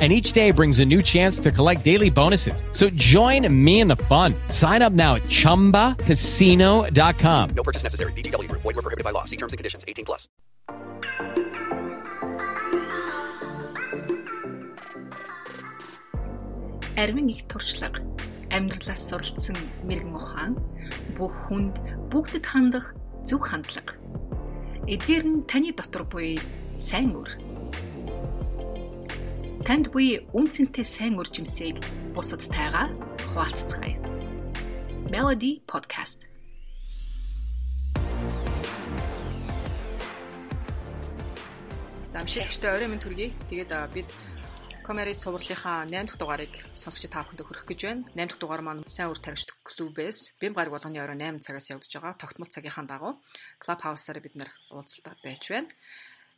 and each day brings a new chance to collect daily bonuses. So join me in the fun. Sign up now at ChumbaCasino.com. No purchase necessary. VGW Group. Void were prohibited by law. See terms and conditions. 18 plus. Арвин их туршлага амьдралаас суралцсан мэрэгэн ухаан бүх хүнд бүгдэд хандах зөв хандлага эдгээр нь таны дотор буй сайн үр танд буй үнцэнтэй сайн үржимсийг бусадтайгаа хуваалцгаая Melody Podcast Замшигчтай орой минь төргий. Тэгээд бид Комери цувралынхаа 8 дахь дугаарыг сонсогч та бүхэнд хүргэх гэж байна. 8 дахь дугаар маань сайн үр таригч клубээс бэм гараг болгоны орой 8 цагаас явагдаж байгаа. Тогтмол цагийнхаа дагуу Club House-аар бид нар уулзалт байж байна.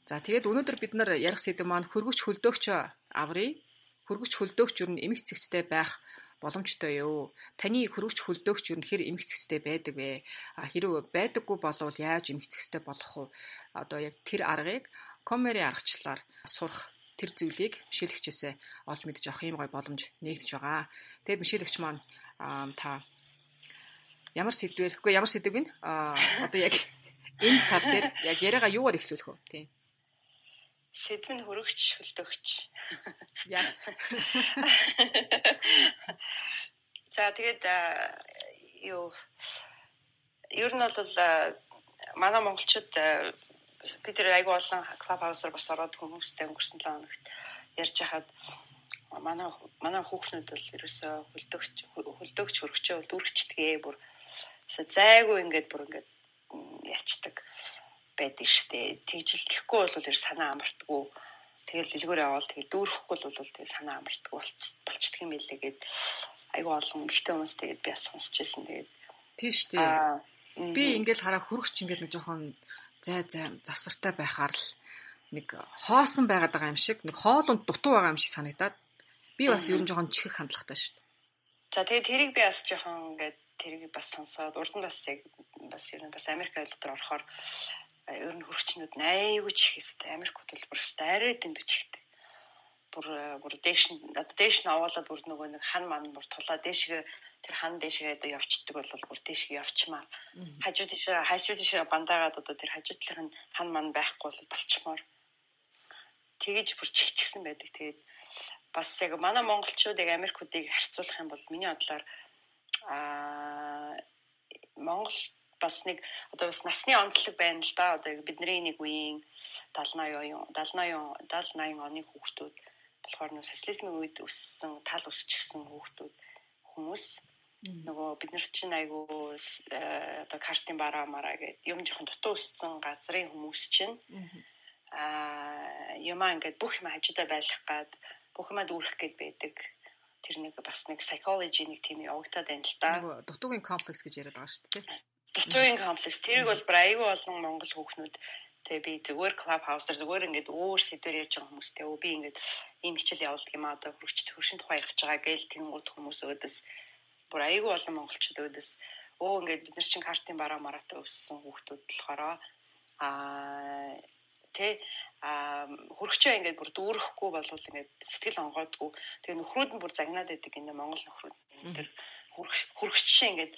За тэгээд өнөөдөр бид нар ярих сэдэв маань хөргөч хөлдөөгч аврыг хөргөч хөлдөөгч юу н эмх цэгцтэй байх боломжтой юу? Таны хөргөч хөлдөөгч юу хэр эмх цэгцтэй байдаг вэ? А хэрэг байдаггүй болвол яаж эмх цэгцтэй болох вэ? Одоо яг тэр аргыг коммери аргачлалаар сурах тэр зүйлийг бишэлэгчээсээ олж мэдж авах юм гой боломж нэгдэж байгаа. Тэгэд бишэлэгч маань та ямар сэдвэр үгүй ямар сэдв вэ? Одоо яг энэ тал дээр яг яриагаа юугаар эхлүүлэх вэ? Тийм. Нь хөрөгч хөлдөгч. Яс. За тэгээд юу ер нь бол манай монголчууд бид тэр айгу олон клуб хаусаар бас ороод хүмүүстэй өнгөрсөн 7 хоногт ярьж хахад манай манай хүүхнүүд бол ерөөсөө хөлдөгч хөлдөгч хөргчөө бол дүрхчдгээ бүр зайгүй ингээд бүр ингээд ячдаг байдаг штэ. Тэгжил тэхгүй бол ер санаа амартгүй. Тэгэл дэлгүүр явал тэгэл дүүрэхгүй бол тэгэл санаа амартгүй болчдөг юм билээ гэд айгу олон ихтэй хүмүүс тэгээд би сонсч байсан тэгээд тийш тий. Би ингээл хараа хөргч ингээл нэг жоохон зай зай завсартай байхаар л нэг хоосон байгаад байгаа юм шиг нэг хоолунд дутуу байгаа юм шиг санагдаад би бас ер нь жоохон чихэх хандлагатай шүү дээ. За тэгээд тэрийг би бас жоохон ингээд тэрийг бас сонсоод урд нь бас яг бас ер нь бас Америк айлтар орохоор ер нь хөргчнүүд айгүй чихэстэй Америк бол бүр арай дэнд чихтэй. Бүр бүр дээш нь дээш нь аваалаад бүр нөгөө нэг хан ман бүр тулаа. Дээшгээ тэр хан дээшгээ одоо явцдаг бол бүр дээшгээ явчмаар. Хажууд тийш хажууд тийш бандаагаад одоо тэр хажуудлынх нь хан ман байхгүй бол болчмоор. Тэгэж бүр чихчихсэн байдаг. Тэгээд бас яг манай монголчууд яг Америкуудыг харьцуулах юм бол миний бодлоор аа Монгол бас нэг одоо бас насны онцлог байна л да. Одоо бидний нэг үеийн 70 80 70 80 70 80 оны хүүхдүүд болохоор нэг социализмын үед өссөн, тал өсчихсэн хүүхдүүд хүмүүс нөгөө бид нар чинь айгу э, одоо картын бараа мараа гэдэг юм жоохон дутуу өссөн газрын хүмүүс чинь аа юмаа ингээд бүх юм хажуудаа байлгах гад бүх юмаа дүүрэх гээд байдаг тэр нэг бас нэг psychology нэг тийм явагдаад байна л да. Нөгөө дутуугийн комплекс гэж яриад байгаа шүү дээ. Дутуугийн комплекс. Тэрийг бол бүр айгүй олон монгол хүүхнүүд тэгээ би зүгээр клуб хаусаар зүгээр ингээд өөр сэдвэр ярьж байгаа хүмүүстэй өө би ингээд ийм хичээл явуулдаг юм аа одоо хөрөгч хөршин тухай ярих гэж байгаа гээл тэнгууд хүмүүс өөдөөс. Бүр айгүй олон монголчууд өөдөөс. Өө ингээд бид нар чинь картын бараа мараатаа өссөн хүүхдүүд болохоор аа тэ а хөргчөө ингээд бүр дүүрэхгүй болвол ингээд сэтгэл онгоодгүй. Тэгээ нөхрүүд нь бүр загнаад байдаг энэ Монгол нөхрүүд. Тэр хөргчшээ ингээд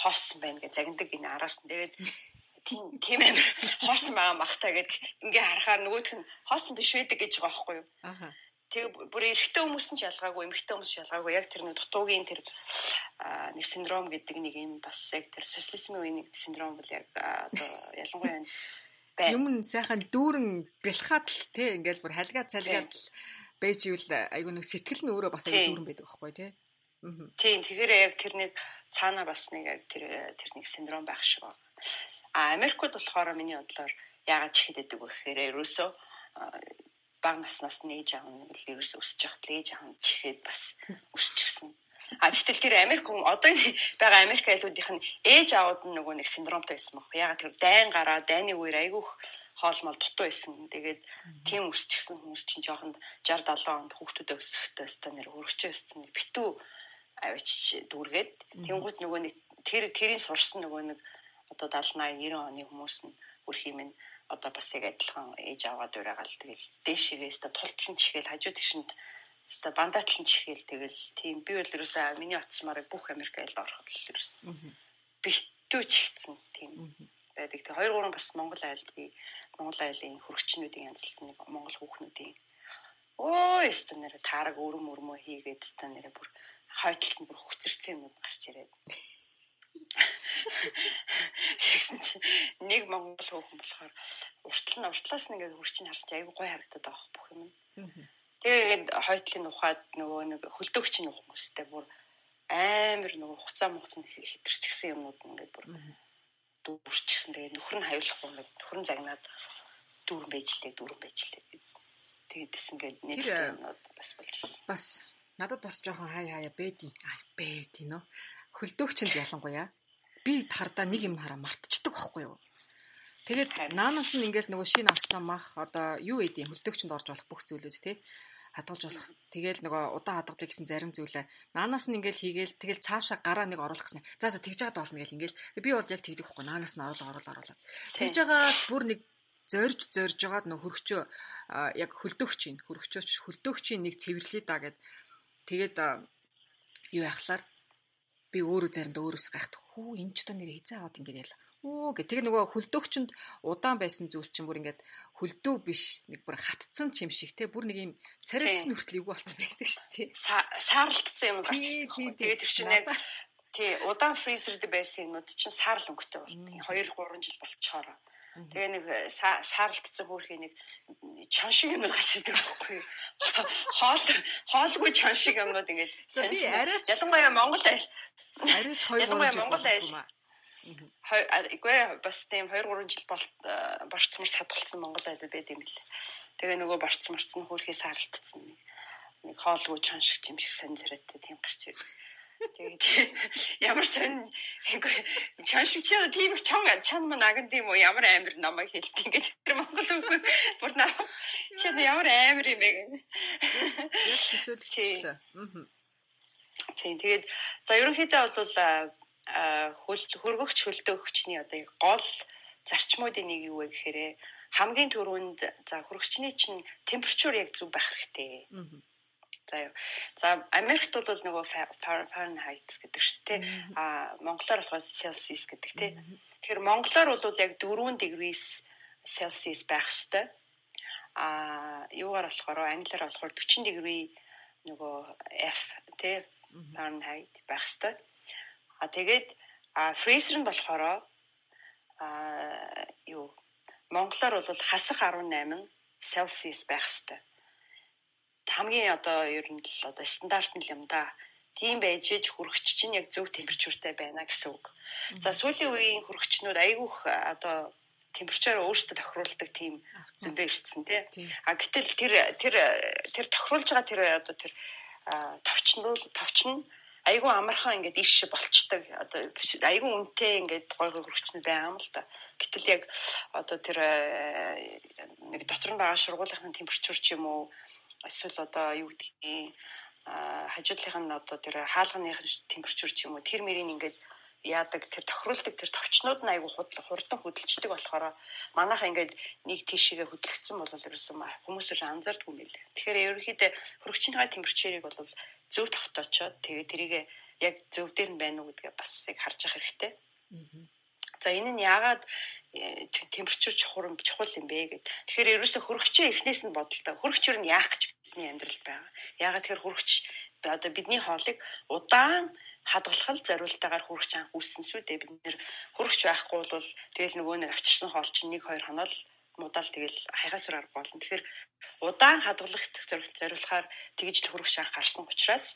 хоосон байна гэж загнадаг энэ араас нь тэгээд тийм тийм амир хоосон байгаа махтаа гэд ингээ харахаар нөгөөх нь хоосон биш байдаг гэж байгаа байхгүй юу аа Тэгээ бүр эрэгтэй хүмүүс нь ч ялгаагүй, эмэгтэй хүмүүс ч ялгаагүй. Яг тэр нэг дутуугийн тэр нэг синдром гэдэг нэг юм бас яг тэр социализмын үеийн нэг синдром бол яг одоо ялангуяа байна. Юм нь сайхан дүүрэн бэлхаад л тий ингээл бүр халгаа цалгаад л байж ивэл айгүй нэг сэтгэл нь өөрөө бас дүүрэн байдаг байхгүй тий. Тийм тэгэхээр яг тэр нэг цаана бас нэг яг тэр тэр нэг синдром байх шиг байна. А Америкт болохоор миний бодлоор яагаад ч ихэд байдаг вэ гэхээр ерөөсөө бага наснаас нээж аав нь ерөөс өсөж явахт л ээж аав нь чихээд бас өсчихсэн. А гэтэл тэр Америк хүн одоо байгаа Америк айлуудынх нь ээж аауд нь нөгөө нэг синдромтой байсан баг. Ягаад тэр дайн гараа дайны үеэр айгүйх хоол мол дутуу байсан. Тэгээд тийм өсчихсэн хүмүүс чинь жоохон 60 70 онд хүүхдүүдээ өсөхдөө өстө нэр өргөчөө өстө битүү авич дүүргээд тэнгууд нөгөө нэг тэр тэрийн сурсан нөгөө нэг одоо 70 80 90 оны хүмүүс нь бүр хиймэн одоо бас яг адилхан ээж аваад ураагаал тэгэл дээшээс та тултлан чихэл хажуу тишэнд өста бандатлан чихэл тэгэл тийм би бол ерөөсөө миний утсмаарыг бүх Америк айлд ороход л ерөөсөн битүү чихсэн тийм байдаг. Тэг 2 3 бас Монгол айлд би Монгол айлын хөргчнүүдийн янзлсан нэг Монгол хүүхнүүдийн өө өста нэр таараг өрөм өрмөө хийгээд өста нэр бүр хойдолт нь бүр хөцөрцөн юмуд гарч ирээд Тэгсэн чинь нэг монгол хүүхэн болохоор уртлал нь уртлаас нь ингээд хурчин харж айгүй гой харагдаад байгаа бүх юм. Тэгээд хойтлын ухаад нөгөө нэг хөлдөгч нь хүмүүстэй бүр амар нөгөө хуцаа муцсан хэтэрчихсэн юмнууд ингээд бүр дүүрчихсэн. Тэгээд нөхөр нь хавилахгүй ингээд нөхөр нь загнаад дүүрэн байжлээ дүүрэн байжлээ. Тэгээд ингээд нэг юмнууд бас болж ирсэн. Бас надад бас жоохон хай хаяа бэди. Ай бэди нөө хөлдөөгчөнд ялангуяа би хардаа нэг юм хараа мартчихдаг байхгүй юу. Тэгээд наанаас нь ингээд нөгөө шин авсан мах одоо юу ээ юм хөлдөөгчөнд орж болох бүх зүйлээс тий хадгалж болох. Тэгээл нөгөө удаан хадгалдаг гэсэн зарим зүйлээ наанаас нь ингээл хийгээл тэгэл цаашаа гараа нэг оруулах гэсэн. За за тэгж яагаад болно гэл ингээл би бол яг тэгдэг хгүй наанаас нь оруулаа оруулаа оруулаа. Тэгж байгаа бүр нэг зорж зорж жагаад нөх хөргчөө яг хөлдөөгч ин хөргчөөч хөлдөөгчийн нэг цэвэрлээ да гэд тэгээд юу яхлаар би өөрөө заримдаа өөрөөсөө гайхдаг. Хүү энэ ч одоо нэр хизээ аваад ингэж яла. Оо гэх тэг нөгөө хөлдөөгчөнд удаан байсан зүйл чинь бүр ингээд хөлдөө биш нэг бүр хатцсан юм шиг те бүр нэг юм царайчсан хүртэл эвгүй болсон байдаг шүү дээ. Саарлтсан юм гарч. Тэгээд тэр чинь яг тий удаан фризерд байсан юмуд чинь саарл өнгөтэй болт. 2 3 жил болчихороо. Тэгээ нэг э, саарлтцсан хөөрхий нэг чон шиг юм гарч идэг байхгүй. Хоол хоолгүй чон шиг юмнууд ингээд ялангуяа Монгол айл арайч хоёр ялангуяа Монгол айл Игүй бас тийм 2 3 жил бол э, борцмор садгалсан Монгол айл байд юм бэл. Тэгээ нөгөө борцморцсон хөөрхий саарлтцсан нэг хоолгүй чон шиг юм шиг сонь зэрэгтэй тийм гарч идэг. Тэгээд ямар сонь чан шиг чи тийм их чон чан мань аган тийм үү ямар амир намайг хэлт ингээд тэр монгол үг бүр наа чи ямар амир юм бэ гэнэ. Тийм тэгээд за ерөнхийдөө бол хөл хөргөгч хөлтөөгчний одоо гол зарчмуудын нэг юу вэ гэхээр хамгийн түрүүнд за хөргөгчний чинь температур яг зөв байх хэрэгтэй. Аа За юу. За Америкт бол нөгөө Fahrenheit гэдэг дээ. А монголоор болохоор Celsius гэдэг тий. Тэгэхээр монголоор бол яг 4 дэгрээс Celsius байх хэвээр. А юугаар болохоор англиар болохоор 40 дэгрээ нөгөө F тий Fahrenheit байх хэвээр. А тэгээд freezer нь болохоор а юу монголоор бол хасах 18 Celsius байх хэвээр хамгийн одоо ер нь л одоо стандарт нь юм да. Тийм байж иж хөрөгч чинь яг зөв температуртай байна гэсэн үг. За сүүлийн үеийн хөрөгчнүүд айгүйх одоо температураа өөрсдөө тохируулдаг тийм зөндөө ирсэн тий. А гэтэл тэр тэр тэр тохируулж байгаа тэр одоо тэр товчнуул товчн айгүй амархан ингээд иш болчдаг. Одоо айгүй үнэтэй ингээд гой гой хөрөгчнүүд байгаа юм л да. Гэтэл яг одоо тэр нэг дотор нь байгаа шургуулгын температур ч юм уу эсвэл одоо юу гэдгийг хажуудлынх нь одоо тэр хаалганых температур ч юм уу тэр мөрийн ингээд яадаг тэр тохируулдаг тэр товчнууд нь айгүй хурдан хөдөлждөг болохоор манайхаа ингээд нэг тийшээгээ хөдлөгдсөн бол ерөөсөн хүмүүс их анзаардаг юм билээ. Тэгэхээр ерөнхийдөө хөрөгчнийхээ температурыг бол зөв тогтоочоод тэгээ тэрийг яг зөв дээр нь байна уу гэдгээ бас яг харж явах хэрэгтэй. За энэ нь яагаад э, температур чухал чухал юм бэ гэд. Тэгэхээр ерөөсө хөрөгчөө эхнээс нь бодолтой. Хөрөгч юу нь яах гэж бидний амьдралд байгаа. Яагаад тэгэхээр хөрөгч одоо бидний хоолыг удаан хадгалах зориултаагаар хөрөгч анх үүссэн шүү дээ. Бид нэр хөрөгч байхгүй бол тэгэл нөгөө нэг авчирсан хоол чинь 1 2 хоноо л мудаал тэгэл хайгаас арга болно. Тэгэхээр удаан хадгалах зориулахаар тэгж л хөрөгч анх гарсан учраас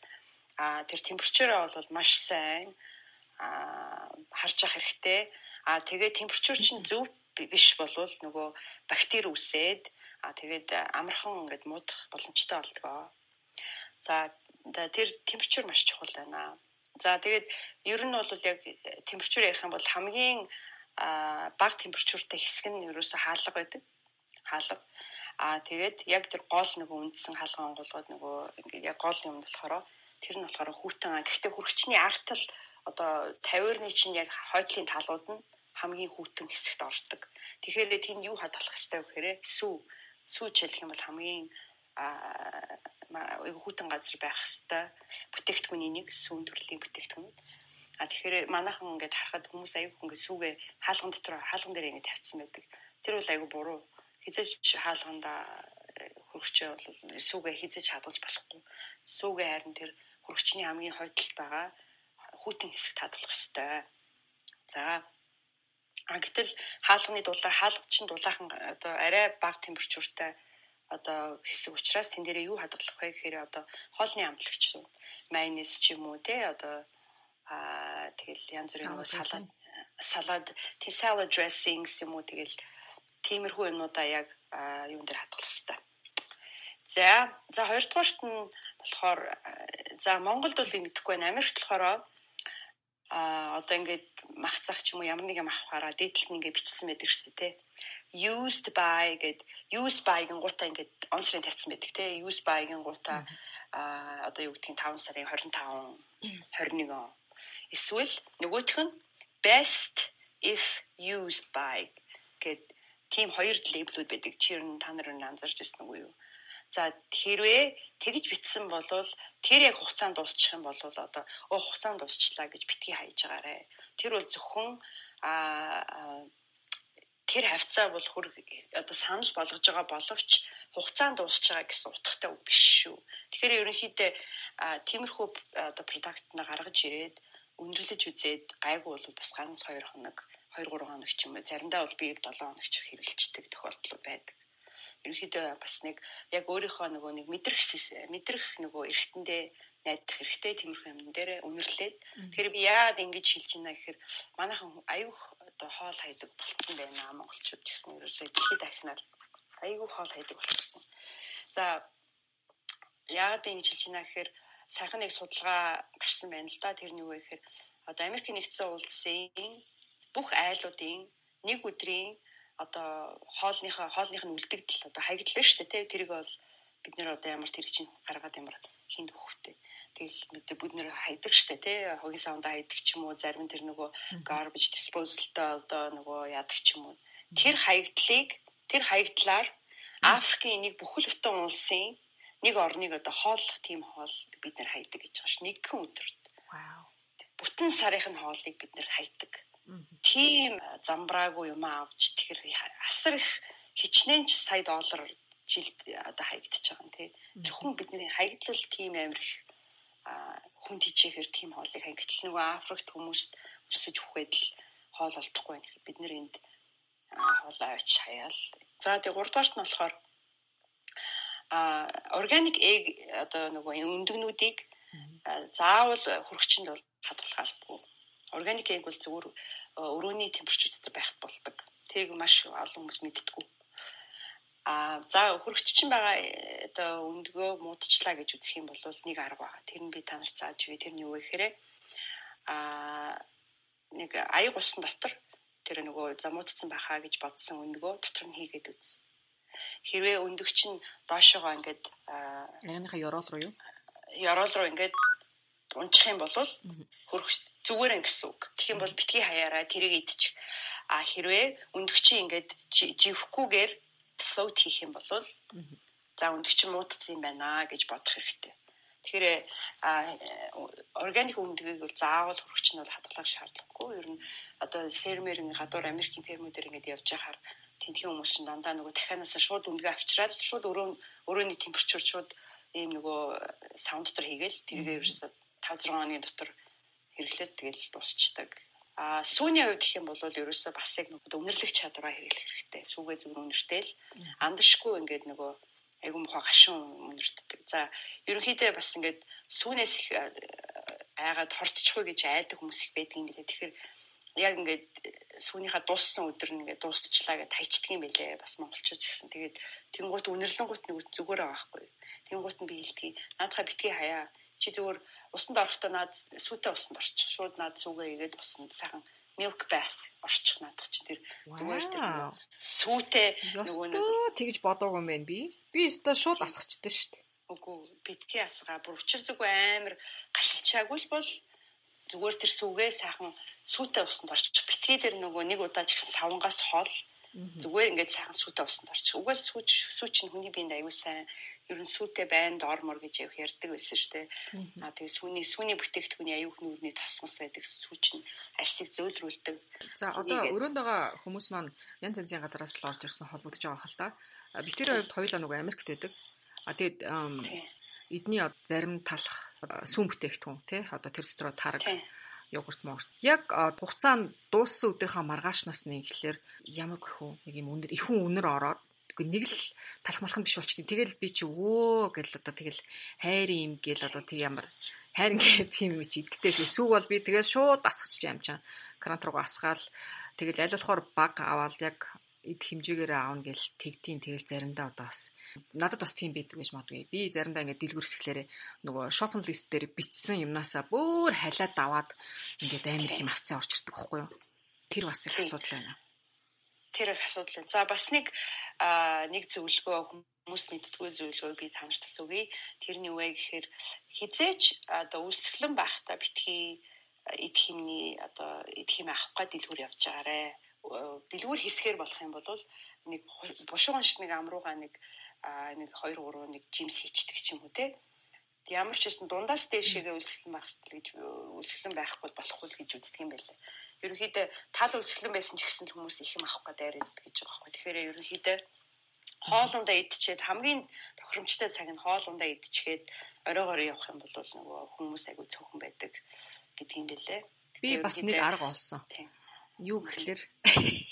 а тэр температураа бол маш сайн а харж ах хэрэгтэй А тэгээд температур чинь зөв биш болвол нөгөө бактери үсээд а тэгээд амархан ингээд муудах боломжтой болдгоо. За тэр температур маш чухал байна. За тэгээд ер нь бол яг температур ярих юм бол хамгийн бага температуртай хэсэг нь ерөөсө хаалга байдаг. Хаалга. Аа тэгээд яг тэр гол нөгөө үндсэн хаалга онгоолгоод нөгөө ингээд яг гол юм болохоор тэр нь болохоор хүүтэн аа. Гэхдээ хүрхчний артал одоо 50-ны чинь яг хойдлын талууд нь хамгийн хүүтэн хэсэгт ордог. Тэгэхээр тэнд юу хадгалах хэрэгтэй вэ гэхээр сүү сүү хэлэх юм бол хамгийн аа хүүтэн газар байх хэвээр бүтээгдэхүүний нэг сүүн төрлийн бүтээгдэхүүн. А тэгэхээр манайхан ингээд харахад хүмүүс аюу ингээд сүүгээ хаалган дотор хаалган дээр ингээд тавьсан байдаг. Тэр бол аюу буруу. Хизээч хаалганда э, хөргөчөө бол сүүгээ хизээч хадгалж болохгүй. Сүүгээ харин тэр хөргөчний хамгийн хойдолд байгаа хүүтэн хэсэгт хадгалах ёстой. За А гэтэл хаалганы дулаан хаалга чинь дулаахан одоо арай бага температуртай одоо хэсэг учраас тэн дээрээ юу хадгалах вэ гэхээр одоо хоолны амтлагч майонез ч юм уу те одоо аа тэгэл янз бүрийн нөгөө салат салат тий salad dressings юм уу тэгэл тиймэрхүү юмнуудаа яг юун дээр хадгалах хэрэгтэй. За за хоёрдугаарт нь болохоор за Монголд бол байна. Америкт болохоор а одоо ингээд мах цах ч юм уу ямар нэг юм авахаараа дээдлэл нь ингээд бичсэн байдаг шүү дээ used by гэд used by-гийн гутаа ингээд онсрын тавьсан байдаг те used by-гийн гутаа а одоо юу гэдгийг 5 сарын 25 21 он. Эсвэл нөгөөх нь best if used by гэд тийм хоёр лейблүүд байдаг. Чи ер нь та нар анзарч ирсэн үгүй юу За хэрвээ тэгж битсэн болвол тэр яг хугацаанд дуусчих юм бол одоо оо хугацаанд дуусчлаа гэж битгий хайж байгаарэ. Тэр бол зөвхөн а тэр хавцаа бол хүр одоо санал болгож байгаа боловч хугацаанд дуусч байгаа гэсэн утгатай үг биш шүү. Тэгэхээр ерөнхийдөө тиймэрхүү одоо продакт на гаргаж ирээд үнэрлэж үзээд гайгүй бол бас ганц 2 хоног 2 3 хоног ч юм уу заримдаа бол би 7 хоног ч хэрэгжилдэг тохиолдол байдаг ерөнхийдөө бас нэг яг өөрийнхөө нөгөө нэг мэдрэх мэдрэх нөгөө эргэтэндээ найдах хэрэгтэй тиймэрхүү юм дээр үнэрлээд тэгэхээр би яагаад ингэж хэлж байна гэхээр манайхан аюух одоо хоол хайдаг болцсон байна монголчууд гэсэн ерөөсөө дэлхийд дахинаар аюух хоол хайдаг болчихсон. За яагаад ингэж хэлж байна гэхээр сайхан нэг судалгаа гарсан байна л да тэр нь юу вэ гэхээр одоо Америкийн нэгдсэн улсын бүх айлуудын нэг өдрийн одоо хоолныхоо хоолных нь үлдэгдэл одоо хаягдлаа шүү дээ тий тэрийг бол бид нэр одоо ямар тэр чинь гаргаад ямар хинд хөвгтэй тэгэл мэдээ бид нэр хайдаг штэ тий хогийн савнда хайдаг ч юм уу зарим тэр нөгөө garbage disposal-та одоо нөгөө яадаг ч юм уу. Тэр хаягдлыг тэр хаягдлаар Африкийн нэг бүхэл бүтэн улсын нэг орныг одоо хооллох тийм хоол бид нэр хайдаг гэж байгаа ш. Нэгэн өдөрт. Вау. Бүтэн сарын хоолыг бид нэр хайдаг тийм замбраагүй юм авч тэгэхээр асар их хичнээн ч сая доллар жилд одоо хаягдчихж байгаа юм тий. Зөвхөн бидний хаягдлал тийм амир их хүн тийчээр тийм хоолыг хаягдтал нөгөө Африкт хүмүүст өсөж үхээд л хоол олдохгүй байх. Бид нэр энд хоол авч хаяал. За тэгээ гуравдугаарт нь болохоор а органик эг одоо нөгөө өндөгнүүдийг заавал хөрөгчөнд бол хадгалах албагүй. Органик эг бол зөвхөн өрөөний температурт байхад болдог. Тэрийг маш олон хүмүүс мэддэггүй. А за хөрөгч чинь байгаа одоо өндгөө муудчлаа гэж үзэх юм бол нэг арга байгаа. Тэр нь би та нарт зааж өгье. Тэр нь юу вэ гэхээр а нэг аяг усан дотор тэр нөгөө замуудсан байхаа гэж бодсон өндгөө дотор нь хийгээд үз. Хэрвээ өндөгч нь доошоогоо ингээд аяныхаа ёроол руу юу? Ёроол руу ингээд унчих юм бол хөрөгч зүгээр юм гэсэн үг. Тэгэх юм бол битгий хаяараа тэрийг идчих. А хэрвээ өндөгчийн ингээд живхгүйгээр float хийх юм бол за өндөгч муудсан юм байна гэж бодох хэрэгтэй. Тэгэхээр органик өндгийг бол заавал хөрөгч нь бол хадгалах шаардлагагүй. Ер нь одоо фермерийн гадуур Америкийн фермүүдээр ингээд явж байхаар тентхийн хүмүүс чинь дандаа нөгөө дахианаас шууд өндгөө авчраад шууд өрөө өрөөний температур шууд ийм нөгөө саунд дотор хийгээл тэргээ ерөөсө 5 6 хоногийн дотор хэрэглээд тэгэл дуусчдаг. А сүүний хувьд гэх юм бол ерөөсөө бас яг нөгөө үнэрлэх чадвараа хэрэглэх хэрэгтэй. Сүүгээ зүгээр үнэртэй л андашгүй ингээд нөгөө айгүй мохоо гашуун үнэртдэг. За ерөнхийдөө бас ингээд сүүнээс их айгаад хортчихгүй гэж айдаг хүмүүс их байдаг юм билээ. Тэгэхээр яг ингээд сүүнийхаа дууссан өдөр нь ингээд дуусчлаа гэж тайчдаг юм билээ. Бас монголчууд гэсэн. Тэгээд тэнгуут үнэрлэнгуут нэг зүгээр байгаа байхгүй. Тэнгуут нь би хэлдэг. Наадхаа битгий хаяа чи зүгээр усанд орохдоо наад сүйтэй усанд орчих. Шууд наад сүгээ игээд усанд сайхан milk bath орчих наадах чинь тэр зүгээр тэр сүйтэй нөгөө нэг тэгж бодоогүй юм байна би. Би өстө шууд асгачдээ шүү дээ. Үгүй битгий асгаа бүр учир зүгөө амар гашилчаагүй л бол зүгээр тэр сүгээ сайхан сүйтэй усанд орчих. Битгий тэр нөгөө нэг удаа ч гэсэн савнгаас хол зүгээр ингээд сайхан сүйтэй усанд орчих. Угаас сүүч сүүч нь хүний биед аюу сайн ер нь сүйтэй байн дормор гэж явах ярьдаг байсан шүү дээ. Аа тэгээ сүүний сүүний бүтээгдэхүүний аюух нүүрний тосмос байдаг сүүч нь арсыг зөөлрүүлдэг. За одоо өрөөнд байгаа хүмүүс маань янз янзын газараас л орж ирсэн холбогдож байгаа хэл та. Битэрийн хувьд хоёулаа нөгөө Америкт байдаг. А тэгээд эдний зарим талах сүүн бүтээгдэхүүн тий одоо тэр дотор тараг йогурт морт. Яг хугацаанд дууссан өдрийнхаа маргаашнаас нь ихлээр ямар гэх вэ? Нэг юм өнөр ихүүн өнөр ороод нэг л талах малхан биш болчтой. Тэгэл би чи өө гэл одоо тэгэл хайрын юм гэл одоо тэг ямар хайр ингээд тийм юм чи идэлтэй сүүг бол би тэгэл шууд асгачих юм чам. Крант руу асгаал тэгэл аль болохоор баг аваад яг эд хэмжээгээр аавна гэл тэгтийн тэгэл заримдаа одоо бас надад бас тийм байдаг гэж магадгүй. Би заримдаа ингээд дэлгүр хэсгэлээрээ нөгөө шопинг лист дээр бичсэн юмнасаа бүр халиад аваад ингээд амар их юм авцаа орчирдаг байхгүй юу? Тэр бас их асуудал байна. Тэр их асуудал. За бас нэг нэг зөвлөгөө хүмүүс мэддгүй зөвлөгөөг би таньж тас өгье. Тэрний үе гэхээр хизээч одоо үлсгэлэн байхдаа битгий эдхимний одоо эдхим авах гад дэлгүүр явж байгаарэ. Дэлгүүр хэсгээр болох юм бол нэг бушуухан шиг нэг амрууга нэг нэг 2 3 нэг жимс хийчдэг ч юм уу те. Ямар ч гэсэн дундаас дээшээгээ үлсгэлэн байх гэж үлсгэлэн байхгүй болохгүй л гэж үздэг юм байлаа ерөнхийдөө тал өсгөлэн байсан ч гэсэн хүмүүс их юм авах гэдэг гэж байгаа байхгүй. Тэгэхээр ерөнхийдөө хоолундаа идчихэд хамгийн тохиромжтой цаг нь хоолундаа идчихэд оройгоор явах юм бол нөгөө хүмүүс айгүй цөөхөн байдаг гэдэг юм бэлээ. Би бас нэг арга олсон. Юу гэхэлэр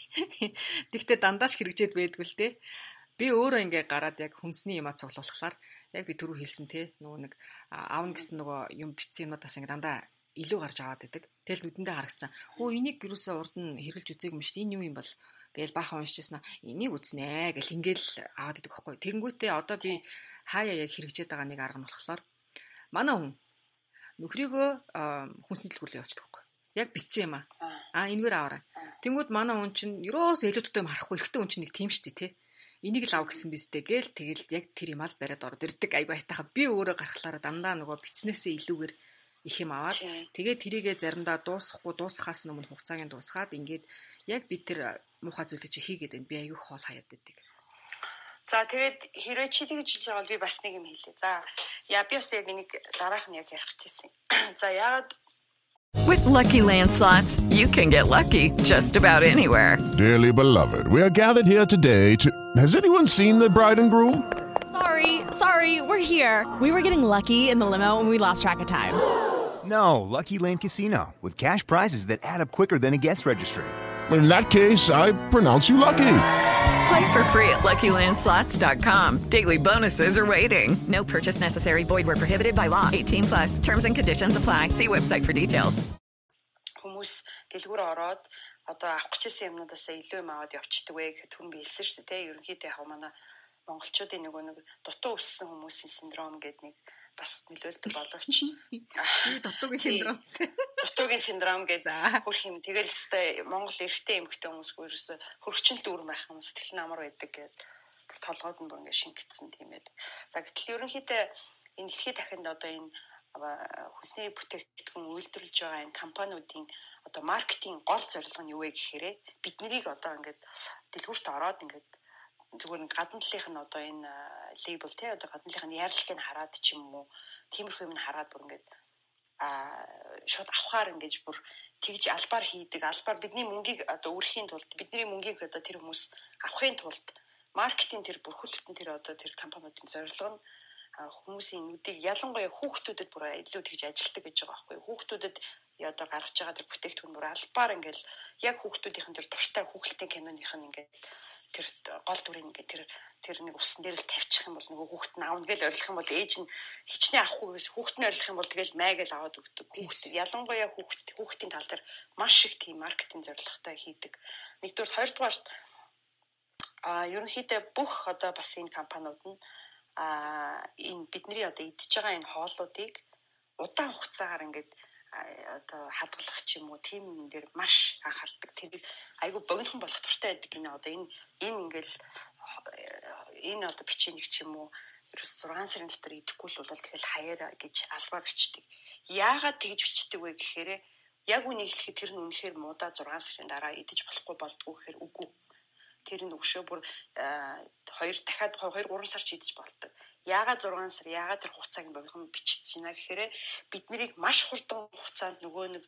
тэгтээ дандаа ч хэрэгжээд байдгүй л дээ. Би өөрөө ингээ гараад яг хүмсний юмаа цуглуулахлаар яг би түрүү хэлсэн те нөгөө нэг аавна гэсэн нөгөө юм битсэн юмудаас ингээ дандаа илүү гарч аваад байдаг. Тэгэл нүдэндээ харагцсан. Өө энийг юусаа урд нь хэрглэж үзег юм шүү дээ. Энэ юу юм бол гээл баахан уншижсэн энийг үзнэ гэл ингээл аваад идэг байхгүй. Тэнгүүтээ одоо би хаяа яг хэрэгжээд байгаа нэг арга нь болохоор манай хүн нөхрийгөө хүнсний дэлгүүрлээ явчихдаг байхгүй. Яг битсэн юм аа. Аа энэгээр аваарай. Тэнгүүд манай хүн чинь юроос илүүтэй юм харахгүй. Эрэгтэй хүн чинь нэг тийм шүү дээ, тий. Энийг л ав гэсэн биз дээ гээл тэгэл яг тэр юм ал бариад ороод ирдэг айгу айтаха би өөрөө гарахлаараа дандаа нөгөө бицнээсээ илүүгээр их юм аваад тэгээд тэрийгэ заримдаа дуусахгүй дуусахаас өмнө хугацааг нь дуусгаад ингээд яг бид тэр муухай зүйлийг чи хийгээд байна. Би аюух хоол хаяад байдаг. За тэгээд хэрвээ чи тэгж хэлж байгаа бол би бас нэг юм хэлье. За яа би бас яг нэг дараах нь яг ярих гэжсэн. За яагаад With lucky landslots, you can get lucky just about anywhere. Dearly beloved, we are gathered here today to. Has anyone seen the bride and groom? Sorry, sorry, we're here. We were getting lucky in the limo and we lost track of time. No, Lucky Land Casino, with cash prizes that add up quicker than a guest registry. In that case, I pronounce you lucky. Play for free at LuckyLandSlots.com. Daily bonuses are waiting. No purchase necessary. Void where prohibited by law. 18 plus. Terms and conditions apply. See website for details. Хүмүүс дэлгүүр ороод одоо авах гэжсэн юмнуудаас илүү юм аваад явчихдаг вэ гэхэд түн би хэлсэн шүү дээ. Ерөнхийдөө яг манай монголчуудын нөгөө нэг дутуу өссөн хүмүүсийн синдром гэдэг нэг бас нөлөөлдөг боловч. Дутуугийн синдром дутуугийн синдром гэдэг хөрх юм. Тэгэл өстэй Монгол эрэгтэй эмэгтэй хүмүүс ерөөс хөргөчл дүүрэн байх юм сэтгэл намар байдаг гэж толгойд нь бүр ингэ шингэцсэн тийм ээ. За гэтэл ерөнхийдөө энэ дэлхийн дахинд одоо энэ хүнсний бүтээгдэхүүн үйлдвэрлэж байгаа энэ компаниудын одоо маркетинг гол зорилго нь юу вэ гэхээр бид нарыг одоо ингээд дэлгүүрт ороод ингээд зүгээр гадна талынх нь одоо энэ лейбл те одоо гадна талынх нь яарлагыг хараад ч юм уу тиймэрхүү юм хараад бүр ингээд а шууд авахаар ингэж бүр тэгж албаар хийдэг. Албаар бидний мөнгийг одоо өрхийн тулд бидний мөнгийг одоо тэр хүмүүс авахын тулд маркетинг тэр бүрхүүлэлтэн тэр одоо тэр компаниудын зорилго нь хүмүүсийн нүдийг ялангуяа хүүхдүүдэд бүр илүү тэгж ажилтдаг гэж байгаа байхгүй хүүхдүүдэд одоо гаргаж байгаа тэр бүтээгдэхүүн бүр албаар ингээл яг хүүхдүүдийнхэн тэр дуртай хүүхэлдэйн киноных нь ингээд тэр гол дүрийн ингээд тэр тэр нэг усан дээр л тавьчих юм бол нөгөө хүүхэд нь аавна гэж орилох юм бол ээж нь хичнээн авахгүй гэсэн хүүхэд нь орилох юм бол тэгэл май гэж аваад өгдөг. Хүүхэд ялангуяа хүүхэд хүүхдийн тал дээр маш их тийм маркетинг зорилготой хийдэг. Нэгдүгээр хоёрдугаарт а ерөнхийдөө бүх одоо бас энэ компаниуд нь а энэ бидний одоо идж байгаа энэ хооллуудыг удаан хугацаагаар ингээд одоо хадгалах ч юм уу тийм юм дээр маш анхаардаг. Тэр айгүй богинохон болох туртай байдаг гинэ одоо энэ энэ ингээл энэ одоо бичээнийг ч юм уу ерөөс 6 сарын дотор идэхгүй л бол тэгэл хаяа гэж албаар бичдэг. Яагаад тэгж бичдэг вэ гэхээр яг үнийг хэлэхэд тэр нь үнэхээр муудаа 6 сарын дараа идэж болохгүй болдгоо гэхээр үгүй. Тэр нь өгшөө бүр хоёр дахиад 2 3 сар ч идэж болдог. Яагаад 6 сар, яагаад тэр хугацааг богинохон бичиж байна гэхээр бид нарыг маш хурдан хугацаанд нөгөө нэг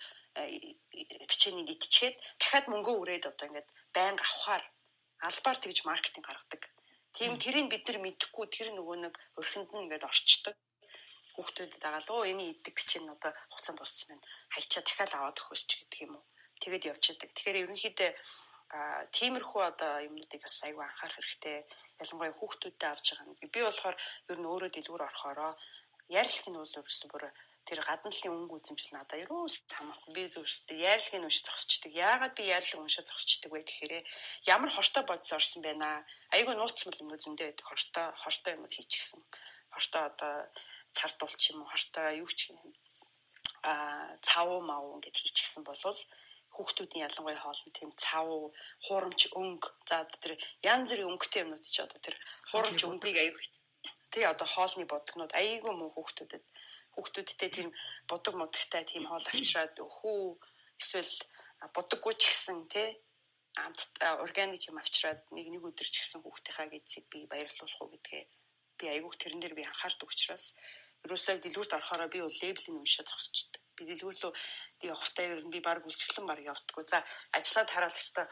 бичээнийг идчихэд дахиад мөнгө өрөөд одоо ингээд байнга авахаар албаар тэгж маркетинг гаргадаг. Тийм тэрийг бид нар мэдэхгүй тэр нөгөө нэг өрхөнд нь ингээд орчдөг хүүхдүүдэд дагаад оо энэ иддэг бичээ нь одоо хугацаанд дууссан байна. Хайчаа дахиад аваад өгөхөс ч гэдэг юм уу. Тэгээд явчихдаг. Тэгэхээр ерөнхийдөө а тиймэрхүү одоо юмнуудыг бас аягүй анхаарах хэрэгтэй. Ялангуяа хүүхдүүдтэй авч байгаа нь. Би болохоор ер нь өөрөө дэлгүүр орохороо ярилх нь бол ерөөсөн бүр тэр гадналын өнгө үзэмжил надаа ерөөс хамаагүй би зөвхөстэй ярилгын уншиж зогсчдаг. Яагаад би ярилга уншиж зогсчдаг вэ гэхээр ямар хортой бодис орсон байна. Айгүй нууцмал юм зөндөө байдаг. Хортой хортой юм хийчихсэн. Хортой одоо цардуулч юм уу хортой юу ч а цав мав ингээд хийчихсэн болвол хүүхдүүдийн ялангуяа хоолнд тийм цав, хуурамч өнгө. За тэр янз бүрийн өнгөтэй юмнууд ч одоо тэр хуурамч өнгөийг аягүй тий одоо хоолны бодгнууд аяйгүй муу хүүхдүүдэд. Хүүхдүүдтэй тийм будаг мудагтай тийм хоол авчираад хүү эсвэл будаггүй ч гэсэн тий амт органик юм авчираад нэг нэг өдөр ч гэсэн хүүхдийнхаа эцэг би баярлуулах уу гэдгээ би айгүйх тэрэн дээр би анхаардаг учраас ерөөсөө дэлгүүрт орохороо би бол лейблийг уншаад зогсчихдаг би дэлгүүрлөө явахтаа ер нь би баг үлсгэлэн баг явдггүй. За ажиллаад хараад хэвээр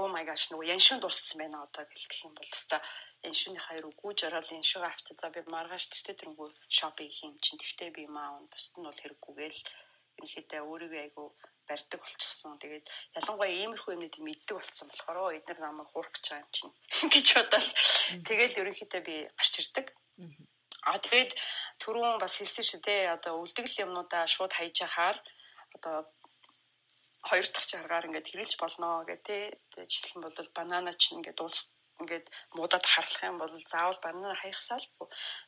oh my gosh нөгөө яншин дууссан байна одоо гэх юм бол хэвээр яншины хоёр үгүй жаргал яншигаа авчи за би маргааш тэртээ тэрнгүү шопинг хийм чинь тэгтээ би маа бусд нь бол хэрэггүйгээл ерөнхийдөө өөрийгөө айгу барьдаг болчихсон. Тэгээд ялангуяа иймэрхүү юмнууд мэддэг болсон болохоор оо эдгээр намайг хуурах гэж байгаа юм чинь гэж бодоод тэгэл ерөнхийдөө би гарч ирдэг. А тэгээд түрүүн бас хэлсэн шүү дээ. Одоо үлдэгэл юмнуудаа шууд хайж яхаар одоо хоёр дахь чаргаар ингээд хэрэглэж болно гэх тээ. Жишээлх нь бол банана ч ингээд уус ингээд муудад харлах юм бол заавал банана хаяхсаал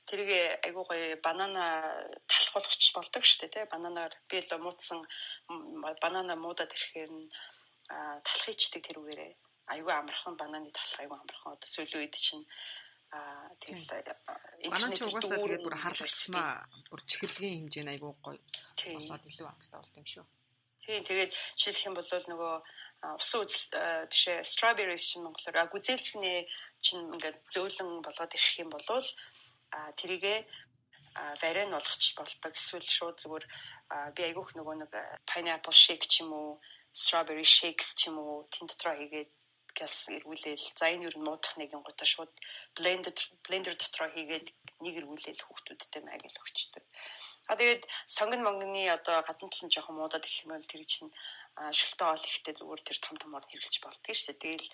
тэрийг айгуу гоё банана талах болгоч болдог шүү дээ тий бананаар би л муудсан банана муудад ирэхээр нь талах ичдэг тэр үгээрээ айгуу амархан бананы талах айгуу амархан одоо сүүлийн үед чинь Аа тэгэл интернет угаасаа тэгээд бүр харлагчмаа бүр чихэрлэгийн хэмжээ айгүй гоё. Болоод илүү амттай болт юм шүү. Тийм тэгээд жишээлх юм бол нөгөө усан үзэл бишээ strawberries чинь монголоор гүзээлцгнээ чинь ингээд зөөлөн болгоод ирэх юм бол а тэрийгэ варен болгоч болдог эсвэл шууд зүгээр би айгүйх нөгөө нэг pineapple shake ч юм уу strawberry shakes ч юм уу тэн дотроо хийгээд газ эргүүлээл за энэ юу муудах нэг юм гутаа шууд блендер блендер дотроо хийгээд нэг эргүүлээл хүүхдүүдтэй маяг л өгчдөг. А тэгээд сонгон монгны одоо гадна талын жоохон муудаад их юм бол тэр чинь шүлтэй ол ихтэй зүгээр тэр том томор хэрэглэж болдгийг шээ. Тэгэл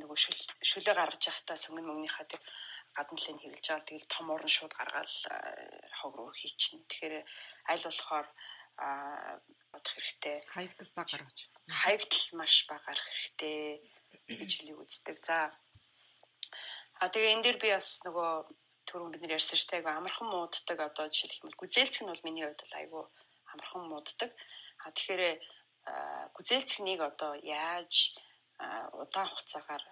нөгөө шүл шүлээ гаргаж явахдаа сонгон монгныхаа тэр гадна талыг хэрэглэж байгаа. Тэгэл том орн шууд гаргаал хог руу хийчихнэ. Тэгэхээр аль болохоор бодох хэрэгтэй. Хаягдал баг гаргаж. Хаягдал маш баг гарах хэрэгтэй гэж хэлийг үздэг. За. А тэгээ энэ дээр би бас нөгөө түрүүн бид нэр ярьсан дээ. Айгу амархан мууддаг одоо жишээлх юм бол гүзээлцэх нь бол миний хувьд бол айгу амархан мууддаг. А тэгэхээр гүзээлцэхнийг одоо яаж удаан хугацаагаар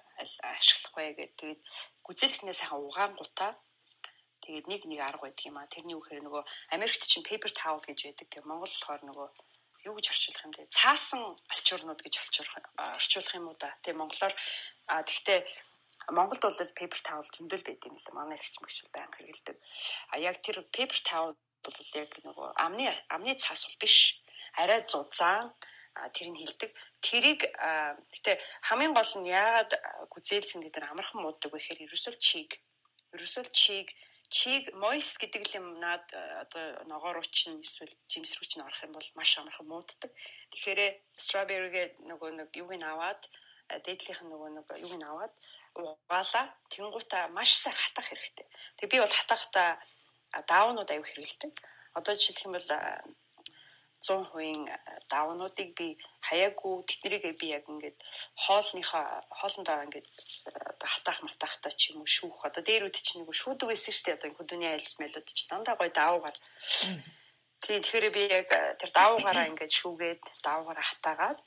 ашиглах вэ гэдэг. Гүзээлцэхнээ сайхан угаангуудаа Тэгээд нэг нэг арга байдаг юм а. Тэрний үхээр нөгөө Америкт чинь paper towel гэж байдаг. Тэгээд Монгол болохоор нөгөө юу гэж орчуулах юм бэ? Цаасан алчуурнууд гэж орчуулах юм уу да. Тэгээ монголоор тэгтээ Монголд бол paper towel зөндөл байд юм л манай ихч мэгч байнга хэрэгэлдэг. А яг тэр paper towel бол яг нөгөө амны амны цаас бол биш. Арай зузаан тэр нь хилдэг. Тэрийг гэтээ хамгийн гол нь яагаад гүзээлсэн гэдэг нь амархан мууддаг вэ гэхээр ерөөсөө чиг. Ерөөсөө чиг чиг moist гэдэг юм наад э, одоо ногоо руу чинь эсвэл жимс рүү чинь орох юм бол маш амархан мууддаг. Тэгэхээр strawberry-гээ нөгөө нэг юуг нь аваад э, дээдлийнх нь нөгөө нэг юуг нь аваад угаалаа тэнгуутаа маш сайн хатах хэрэгтэй. Тэг би бол хатахтаа даунууд аяг хэрэгэлдэг. Одоо жишээлх юм бол 100% э, давнуудыг би хаяагүй тэднийг би яг ингээд хоолныхоо хоолндоо ингээд э, хатаах матаахтай ч юм уу шүүх. Одоо дээрүүд чинь нэг шүүдэг байсан шүү дээ. Одоо хөдөөний айлт мэлүүд чинь дандаа гоё давуугаар. Тийм тэгэхээр би яг тэр даавуугаараа ингээд шүүгээд даавуугаараа хатаагаад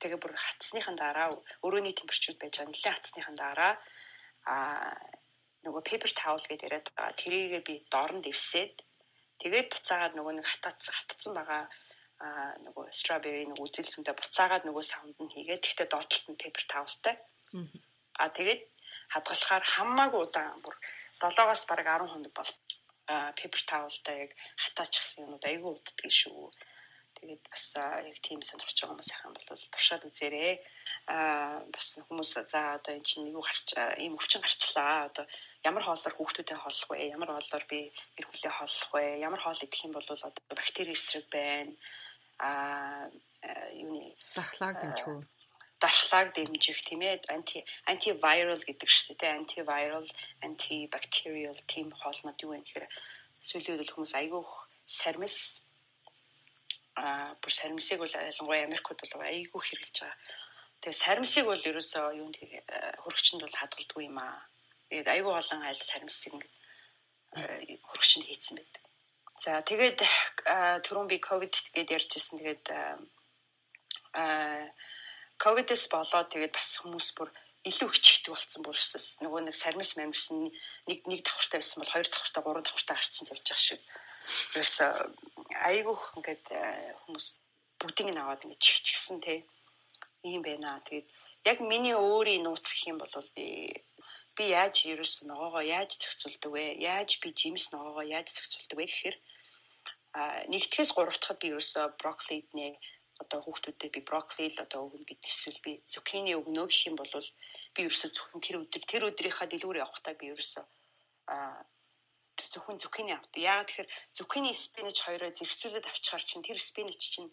тэгээ бүр хатсныхан дараа өрөөний температурд байж байгаа нэлээд хатсныхан дараа а нөгөө paper towel гэдэг яриад байгаа. Тэрийгээ би доорн дэвсээд тэгээд буцаагаад нөгөө нэг хатац хатцсан байгаа а нөгөө strawberry нөгөө үзэлсэндээ буцаагаад нөгөө саунд нь хийгээд тэгтээ доотлолт нь paper towelтай. А тэгээд хадгалахаар хамаагүй удаан бүр 7-оос бараг 10 хоног бол paper towelтай яг хатаачихсан юмуд айгүй уддаг шүү. Тэгээд бас яг тийм сонирхож байгаа хүмүүс яхан бол туршаад үзээрэй. Аа бас хүмүүс за одоо эн чинь юу гарч ийм өвчин гарчлаа. Одоо ямар хоолоор хүүхдүүдэд хооллох вэ? Ямар хоолоор би гэр бүлээ хооллох вэ? Ямар хоол идэх юм бол одоо бактери эсрэг байна. Аа юуны дархлааг дэмжих үү? дархлааг дэмжих тийм ээ анти антивирал гэдэг шүү дээ антивирал антибактериал тийм хоолнууд юу вэ гэхээр сүүлийн үед хүмүүс айгүй сармис а бүр сармисыг бол ялангуяа Америкт бол айгүй хэрэгжилж байгаа. Тэгээ сармисыг бол ерөөсөө юу нэг хөрөгчөнд бол хадгалдаггүй юм аа. Тэгээд айгүй олон айл сармисыг хөрөгчөнд хийцэн байдаг. За тэгээд түрүүн би ковид гэдээ ярьжсэн. Тэгээд а ковидос болоод тэгээд бас хүмүүс бүр илүү хичээдэг болсон бүр өсс нөгөө нэг сармис мамирс нэг нэг давхартай байсан бол хоёр давхартай гурван давхартай гарцсан явж байгаа шиг. Тэрс айгүйх ингээд хүмүүс бүгдийг нь аваад ингээд чихчихсэн те. Ийм байна. Тэгээд яг миний өөрийн нууц гэх юм бол би би яаж ерөөс ногоогоо яаж зохицуулдаг вэ? Яаж би жимс ногоогоо яаж зохицуулдаг вэ гэхээр а нэгтгэс гурав дахад би ерөөсө брокколид нэ одоо хүүхдүүдэд би брокколи л одоо өгнө гэдэг эсвэл би цукини өгнө гэх юм бол би ерөөсө зөвхөн тэр өдөр тэр өдрийнхаа дэлгүүр явахдаа би ерөөсө а зөвхөн цукини авт. Яагаад тэгэхээр цукини спинич хоёроо зэрэгцүүлээд авчихаар чинь тэр спинич чинь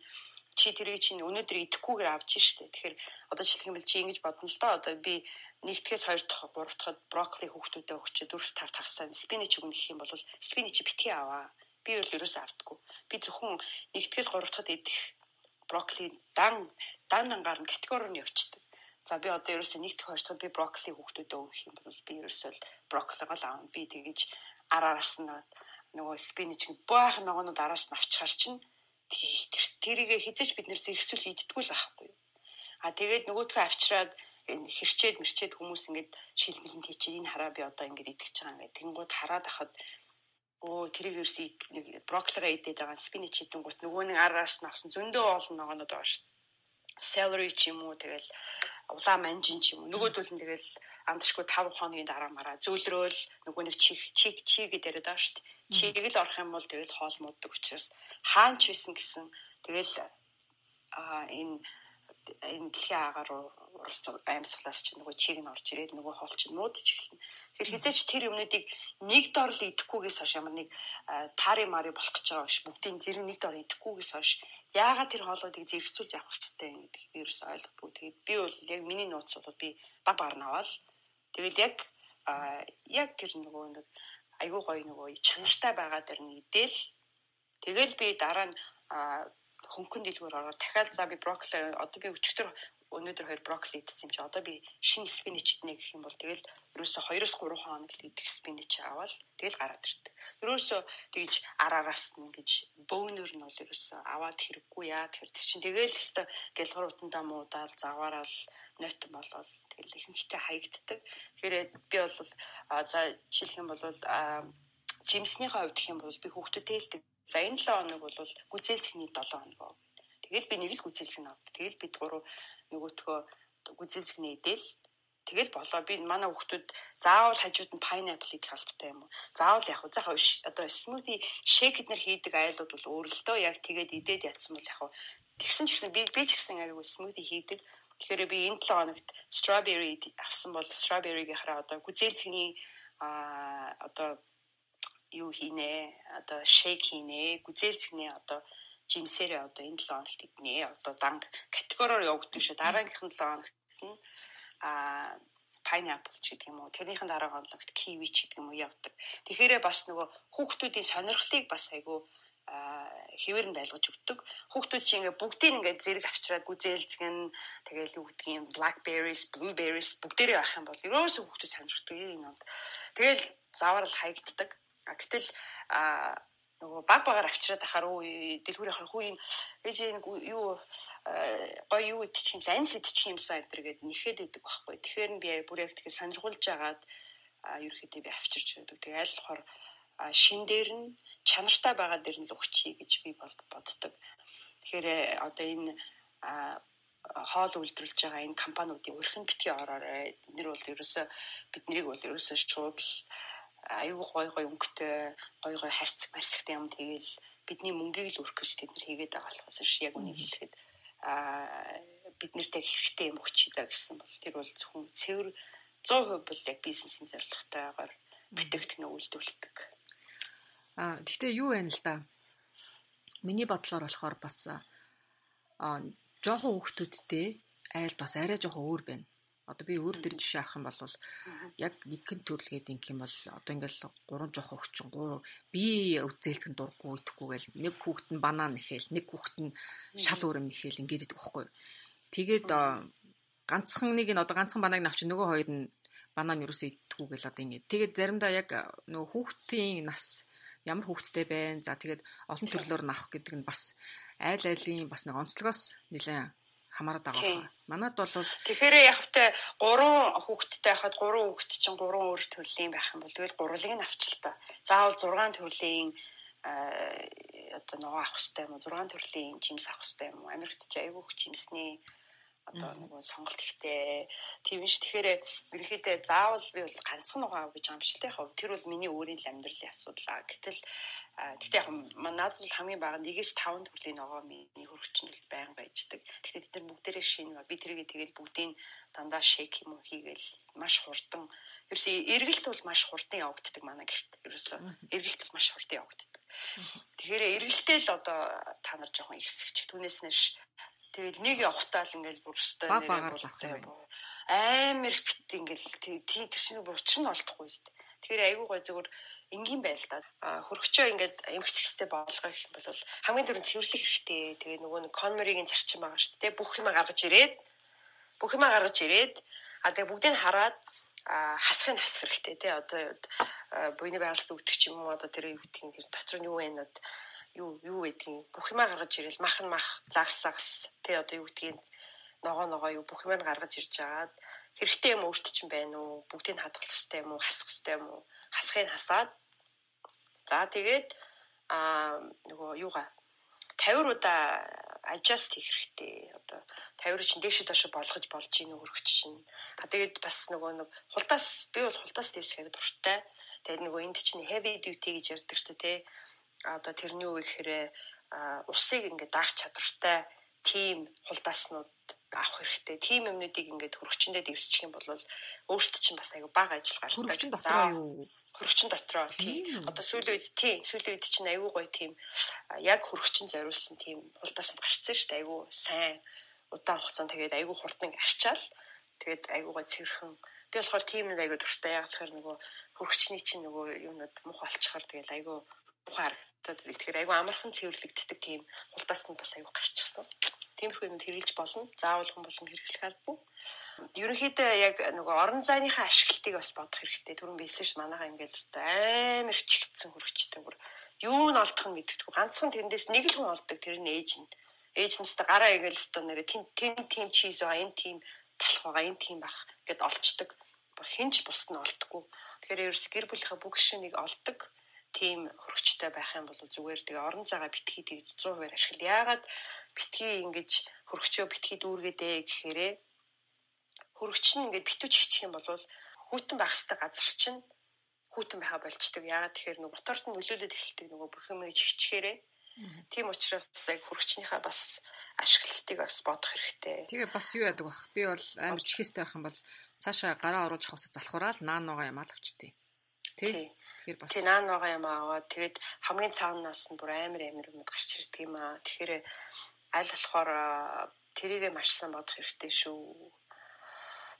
чи тэрийг чинь өнөөдөр идэхгүйгээр авч штэ. Тэгэхээр одоо бол чи ингэж бодно л доо одоо би нэгдгээс хоёр дахь гурав дахьад брокколи хүүхдүүдэд өгч дөрөв тав тагсаа спинич өгнө гэх юм бол спинич битгий аваа. Би бол ерөөсөө автгүй. Би зөвхөн нэгдгээс гурав дахьад идэх брокколи дан дан дангаар нь категори нь явчихдаг. За би одоо ерөөсөө нэг дэх хоёр дахь би брокколи хүүхдүүдэд өгөх юм бол би ерөөсөө брокколиго л аавна. Би тэгэж араараас нь нөгөө спинич баах ногоонууд араас нь авчихар чинь тэр тэрийг хизэж бид нэрс ихсүүл иддггүй л байхгүй. А тэгээд нөгөөдгөө авчираад хэрчээд мэрчээд хүмүүс ингээд шилмэлэнд хийчихэд энэ хараа би одоо ингээд идэж байгаа ингээд тэнгууд хараад ахад оо тэрийг ерөөсөө нэг брокколига идээд байгаа спинич идэнгүүт нөгөө нэг араас нь авсан зөндөө олон ногоонод байгаа шүү. Celery ч юм уу тэгэл улаан манжин ч юм уу нөгөөдөл нь тэгэл амтшгүй 5 хоногийн дараа мараа зөөлрөөл нөгөө нэг чих чиг чи гэдэг яриад байгаа шүү дээ. Чиг л орох юм бол тэгэл хоол мууддаг учраас хаанч байсан гэсэн тэгэл а энэ энэ дэлхийн агаар амьсгалаас чинь нөгөө чиг нь орж ирээд нөгөө хоол чинь нуудаж эхэлнэ. Тэр хизээч тэр юмнуудыг нэг дор л идэхгүйгээс хойш ямар нэг пари мари болох гэж байгаа биш бүгдийн зэрэг нэг дор идэхгүйгээс хойш яагаад тэр хоолоодыг зэрэгцүүлж авах хэрэгтэй гэдэг би ерөөс ойлгохгүй. Тэгээд би бол яг миний нууц бол би баг наваал. Тэгэл яг яг тэр нөгөө нэг айгуу гоё нөгөө чанартай байгаа дэр нь идэл тэгэл би дараа нь хөнгөн дэлгүүр ороод дахиад за би брокколи одоо би өчигдөр өнөөдөр хоёр брокколи идсэн юм чи одоо би шинэ спинич иднэ гэх юм бол тэгэл ерөөсө 2-оос 3 хоног л идэх спинич аваад тэгэл гараад ирдэг. Ерөөсө тэгж араараас нь ингэж бөөнөр нь бол ерөөсө аваад хэрэггүй яа тэр чинь тэгэл хэвээр гэлгаруудандаа муудаал заваараал нот болол тэгэл ихэнхдээ хаягддаг. Тэгэхээр би бол за жишээлх юм бол жимснийхээ хувьд гэх юм бол би хүүхдүүдтэй хэлдэг За энэ 7 хоног бол гүзээлцэхний 7 хоног. Тэгэл би нэг л гүзээлцэх авд. Тэгэл бид гурав нөгөөтгөө гүзээлцэхний идэл Тэгэл болоо би манай хүүхдүүд заавал хажууд нь pineapple идэх албатай юм уу? Заавал яг уу заахаа одоо смути шейк эднэр хийдэг айлууд бол өөрөлдөө яг тэгээд идээд ятсан бол яг уу тэгсэн ч гэсэн би би ч гэсэн айгүй смути хийдэг. Тэгэхээр би энэ 7 хоногт strawberry авсан бол strawberry-гийнхаа одоо гүзээлцэхний а одоо юу хийнэ? Одоо шейк хийнэ? Гүзээлцгний одоо жимсэрээ одоо энэ 7 хоногт иднэ одоо дан категороор явагддаг шүү дараагийнх нь 7 хоногт нь а pineapple ч гэдэг юм уу? Тэрнийхэн дараа хоногт kiwi ч гэдэг юм уу явдаг. Тэгэхээр бас нөгөө хүүхдүүдийн сонирхлыг бас айгу хэвээр нь байлгаж өгдөг. Хүүхдүүд чинь ингээ бүгдийг ингээ зэрэг авчираад гүзээлцгэн тэгэл юу гэдгийг юм blackberries, blueberries бүгдээрээ авах юм бол ерөөсөө хүүхдүүд сонирхдаг. Юм. Тэгэл заавар л хаягддаг. Гэтэл нөгөө баг багаар авчираад ахаар уу дэлгүүр ахаар хүү ээж нэг юу гоё юу идчих юм занс идчих юмсан энэ гээд нэхэд идэг байхгүй. Тэгэхээр би бүр яг тэгээ сонирхолж агаад ерөөхдөө би авчирч байдаг. Тэгээ аль болохоор шин дээр нь чанартай байгаа дээр нь л өгчий гэж би боддог. Тэгэхээр одоо энэ хоол үйлдвэрлэж байгаа энэ компаниудын өрхөн битгий ороорой. Эднэр бол ерөөсөө биднийг бол ерөөсөө шууд л аюу гой гой өнгөтэй гой гой харьцаг барьцагтай юм тэгэл бидний мөнгийг л өрөх гэж тэд нар хийгээд байгаа болохоос ш яг үнийг хэлэхэд а бид нартай хэрэгтэй юм өгчий даа гэсэн бол тэр бол зөвхөн цэвэр 100% бол яг бизнесийн зорилготойгоор бүтээгдэхүүн үйлдвэрлэдэг. А гэхдээ юу вэ л да. Миний бодлоор болохоор бас а жоохон хүүхдүүдтэй айл бас арай жоохон өөр байна одоо би өөр төр жишээ авах юм бол яг нэгэн төрөлгээд ингэх юм бол одоо ингээл гурван жоох өгчин гурав би үзээлцэн дурггүй итгэхгүй гэл нэг хүүхэд нь банан нэхэл нэг хүүхэд нь шал өрөм нэхэл ингээд идэх байхгүй. Тэгээд ганцхан нэг нь одоо ганцхан банаг навч нөгөө хоёр нь банан юусоо идэхгүй гэл одоо ингээд тэгээд заримдаа яг нөгөө хүүхдийн нас ямар хүүхдтэй байна за тэгээд олон төрлөөр нь авах гэдэг нь бас айл айлын бас нэг онцлогоос нэлээд хамаарат байгаа. Манад бол Тэгэхээр яг хэвтэ 3 хүүхэдтэй хахад 3 хүүхэд чинь 3 өөр төрлийн байх юм бол тэгэл гурвлыг нь авчил та. Заавал 6 төрлийн одоо нөгөө авах хэрэгтэй юм уу? 6 төрлийн жимс авах хэрэгтэй юм уу? Америкт ч айгүй хөх жимсний одоо нөгөө сонголт ихтэй тийм ш. Тэгэхээр ерөнхийдөө заавал би бол ганцхан авах гэж байгаа юм л яг тэр бол миний өөрийн л амьдралын асуудал. Гэтэл Гэхдээ яг надад л хамгийн бага 1-с 5 төрлийн ногоо миний хөрөгчнөл байнга байждаг. Тэгэхээр бид нар бүгдээрээ шинэ би тэрийг тэгэл бүгдийн дандаа шейк юм уу хийгээл маш хурдан ерөөсөө эргэлт бол маш хурдан явагддаг манай гэрт. Ерөөсөө эргэлт бол маш хурдан явагддаг. Тэгэхээр эргэлтэй л одоо та нар жоохон ихсэгч. Түүнээс нэш тэгэл нэг явахтаа л ингээл бүрстэй нэрээ амар бит ингээл тийм тэр шиг учир нь олдохгүй шүү дээ. Тэгэхээр айгүй гой зөвөр энгийн байл та. Хөргөчөө ингээд эмгцэхстэй болгох юм бол хамгийн түрүүнд цэвэрлэх хэрэгтэй. Тэгээ нөгөө нэг конморигийн зарчим байгаа шүү дээ. Бүх юм гаргаж ирээд бүх юм гаргаж ирээд а тэгээ бүгдийг хараад хасахыг хасах хэрэгтэй тий одоо буйны байгальд өгдөг ч юм уу одоо тэр юу гэдгийг дотор нь юу вэ нөт юу юу гэдгийг бүх юмаа гаргаж ирэл мах нь мах загс загс тий одоо юу гэдгийг ногоо ногоо юу бүх юмаа гаргаж ирж агаад хэрэгтэй юм өөрт чинь байна уу бүгдийг хадгалах хэрэгтэй юм уу хасах хэрэгтэй юм уу хасахыг хасаад За тэгээд а нөгөө юугаа 50 удаа adjust хийх хэрэгтэй. Одоо 50 чинь дээшээ доош болгож болж ийн өргөч чинь. А тэгээд бас нөгөө нэг хултаас би бол хултаас дэвсэх дуртай. Тэгээд нөгөө энд чинь heavy duty гэж ярьдаг шүү дээ. Одоо тэрний юу гэхээр усыг ингээд даах чадвартай тийм хулдааснууд авах хэрэгтэй. Тийм юмнуудыг ингээд хөрөгчөндөө дэвсчих юм бол өөрт чинь бас аягүй бага ажил гардаг. Хөрөгчөнд дотроо юу? Хөрөгчөн дотроо тийм. Одоо сүүлийн үед тийм сүүлийн үед чинь аягүй гоё тийм яг хөрөгчөн зориулсан тийм хулдаасанд гарцсан шүү дээ. Аягүй сайн удаан хугацаанд тэгээд аягүй хурдан арчаал тэгээд аягүй гоё цэвэрхэн би болохоор тийм нэг аягүй дуртай яг тэгэхээр нөгөө хөрөгчний чинь нөгөө юунууд мух олчихоор тэгээд аягүй мух харагдаад тэгэхээр аягүй амархан цэвэрлэгддэг тийм хулдаасанд бас аягүй гарчихсан тиймэрхүү юмд хэрэгжилж болно. Заавал хүн болгон хэрэглэх албагүй. Ерөнхийдөө яг нөгөө орон зайныхаа ашиглалтыг бас бодох хэрэгтэй. Түрүүн билсэн ш манайхаа ингээд амар чигтсэн хөрөгчтэй бүр юу нь олдох нь мэддэггүй. Ганцхан тэрэндээс нэг л хүн олдог тэр нь ээж нь. Ээж нь өстө гараа игээл өстө нэрэ тэн тэн тим чиз аа энэ тим талах байгаа энэ тим бах гэд олцдог. Хинч бусд нь олдохгүй. Тэгэхээр ерөөс гэр бүлийнхаа бүх гишүүнийг олдог тийм хөрөгчтэй байх юм бол зүгээр тэгээ орон зайгаа битгий тэгж 100% ашигла. Яагаад битгий ингэж хөрөгчөө битгий дүүргээдээ гэхээрээ хөрөгч нь ингээд битүүч хичих юм бол хүүтэн байх хэвээр газар чинь хүүтэн байха болчдөг. Яагаад тэгэхээр нөгөө моторт нь нөлөөлөд эхэлдэг нөгөө бүх юм гэж хичгээрээ. Тийм учраас яг хөрөгчнийхээ бас ашиглалтыг бас бодох хэрэгтэй. Тэгээ бас юу яадаг бах. Би бол амар чихэстэй байх юм бол цаашаа гараа оруулж авахсаа залхуураад наан нугаа юм аа авчтээ. Тий. Тэгэхээр бас тий наан байгаа юм аваад тэгээд хамгийн цаанаас нь бүр амар амар юмуд гарч ирдэг юм аа. Тэгэхээр аль болохоор тэрийгэ маш сайн бодох хэрэгтэй шүү.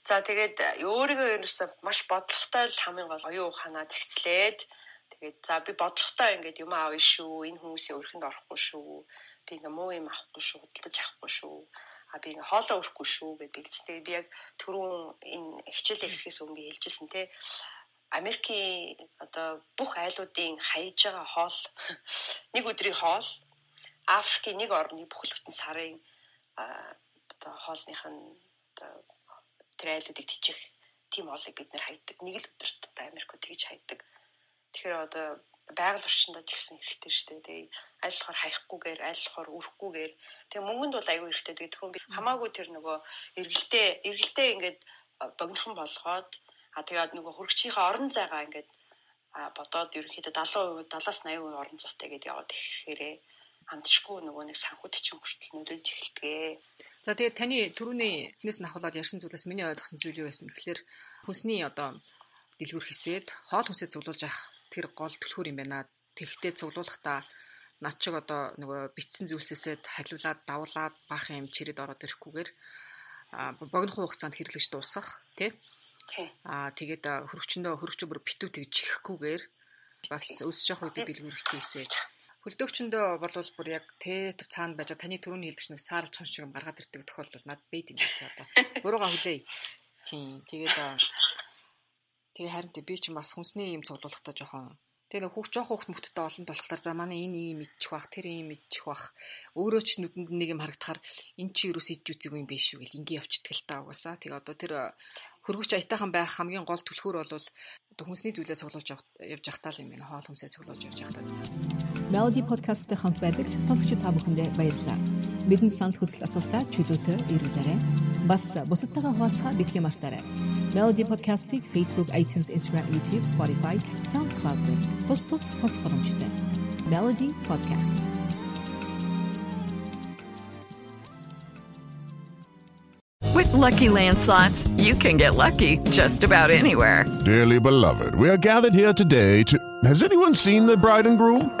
За тэгээд өөрийгөө ерөөсөө маш бодлоготой л хамгийн гол оюун ухаанаа зэгцлээд тэгээд за би бодлоготой ингээд юм аавь шүү. Энэ хүмүүсийн өрхөнд орохгүй шүү. Би ингээ муу юм авахгүй шүү. Худалдаж авахгүй шүү а би ингээ хоолоо өрөхгүй шүү гэж. Тэгээд би яг түрүүн энэ хичээлээ эхлэхээс өмнө хэлжсэн те Америкийн одоо бүх айлуудын хаяж байгаа хоол нэг өдрийн хоол Африкийн нэг орны бүхэл бүтэн сарын одоо хоолных нь одоо тэр айлуудыг тижих тийм хоолыг бид нэр хайдаг. Нэг л өдөрт одоо Америкууд тэгж хайдаг. Тэгэхээр одоо байгаль орчиндөө ч гэсэн хэрэгтэй шүү дээ. Тэгээ аль болохоор хайхгүйгээр, аль болохоор үрхгүйгээр. Тэгээ мөнгөнд бол аюу хэрэгтэй. Тэгээ түрүүн би хамаагүй тэр нөгөө эргэлтээ, эргэлтээ ингээд богинохон болгоод а тэгээд нөгөө хөргөчийнхээ орон зайгаа ингээд бодоод ерөнхийдөө 70%, 70-аас 80% орон зайтай гэдээ яваад ирэхээрээ амтчгүй нөгөө нэг санхүүд чинь хүртэл нөлөөлж эхэлдэг. За тэгээд таны түрүүний эхнээс нь ахуулаад ярьсан зүйлээс миний ойлгосон зүйл юу байсан гэхэлэр хүнсний одоо дэлгүүр хэсээд хоол хүнсээ цуглуулж авах тэр гол түлхүүр юм байна. Тэгтээ цуглуулахдаа над чиг одоо нөгөө битсэн зүйлсээсээ халиулаад давуулаад баах юм чирэд ороод ирэхгүйгээр богино хугацаанд хэрэглэж дуусгах тий. Аа тэгээд хөрөгчөндөө хөрөгчөө бүр битүү тэгж чихгүйгээр бас өсөж явах үед дэлгүүрэлтээ хийсэж хөлдөөгчөндөө болвол бүр яг театр цаана байж таны түрүүний хэлдэг шиг саарл цон шиг гаргаад ирдэг тохиолдол над бэйд юм байна одоо. Бурууга хүлээе. Тийм. Тэгээд тэгээ харин би ч бас хүнсний юм цуглуулгатай жоохон Тэгээ нэг хүүхд жоох хүүхд мөхтөд олон болохоор за манай энэ ийм мэдчих бах тэр ийм мэдчих бах өөрөө ч нүдэнд нэг юм харагдахаар эн чи юу ч идэж үзег юм биш үү гэл ингийн явчихдаг л та угаасаа. Тэгээ одоо тэр хөргөч аятайхан байх хамгийн гол түлхүүр бол одоо хүнсний зүйлээ цуглуулж явж явахтаа л юм байна. Хоол хүнсээ цуглуулж явж явахтаа. Melody podcast-тэй хамт байдаг сонсогч та бүхэндээ баярлалаа. Бидний санал хүсэл асуултаа чөлөөтөө ирүүлээрэй. Бас бусадтайгаа хуваалцахаа битгий мартаарай. Melody podcast-ийг Facebook, iTunes, Instagram, YouTube, Spotify, SoundCloud-ээр тус тус сонсох боломжтой. Melody podcast. With lucky landslots, you can get lucky just about anywhere. Dearly beloved, we are gathered here today to. Has anyone seen the bride and groom?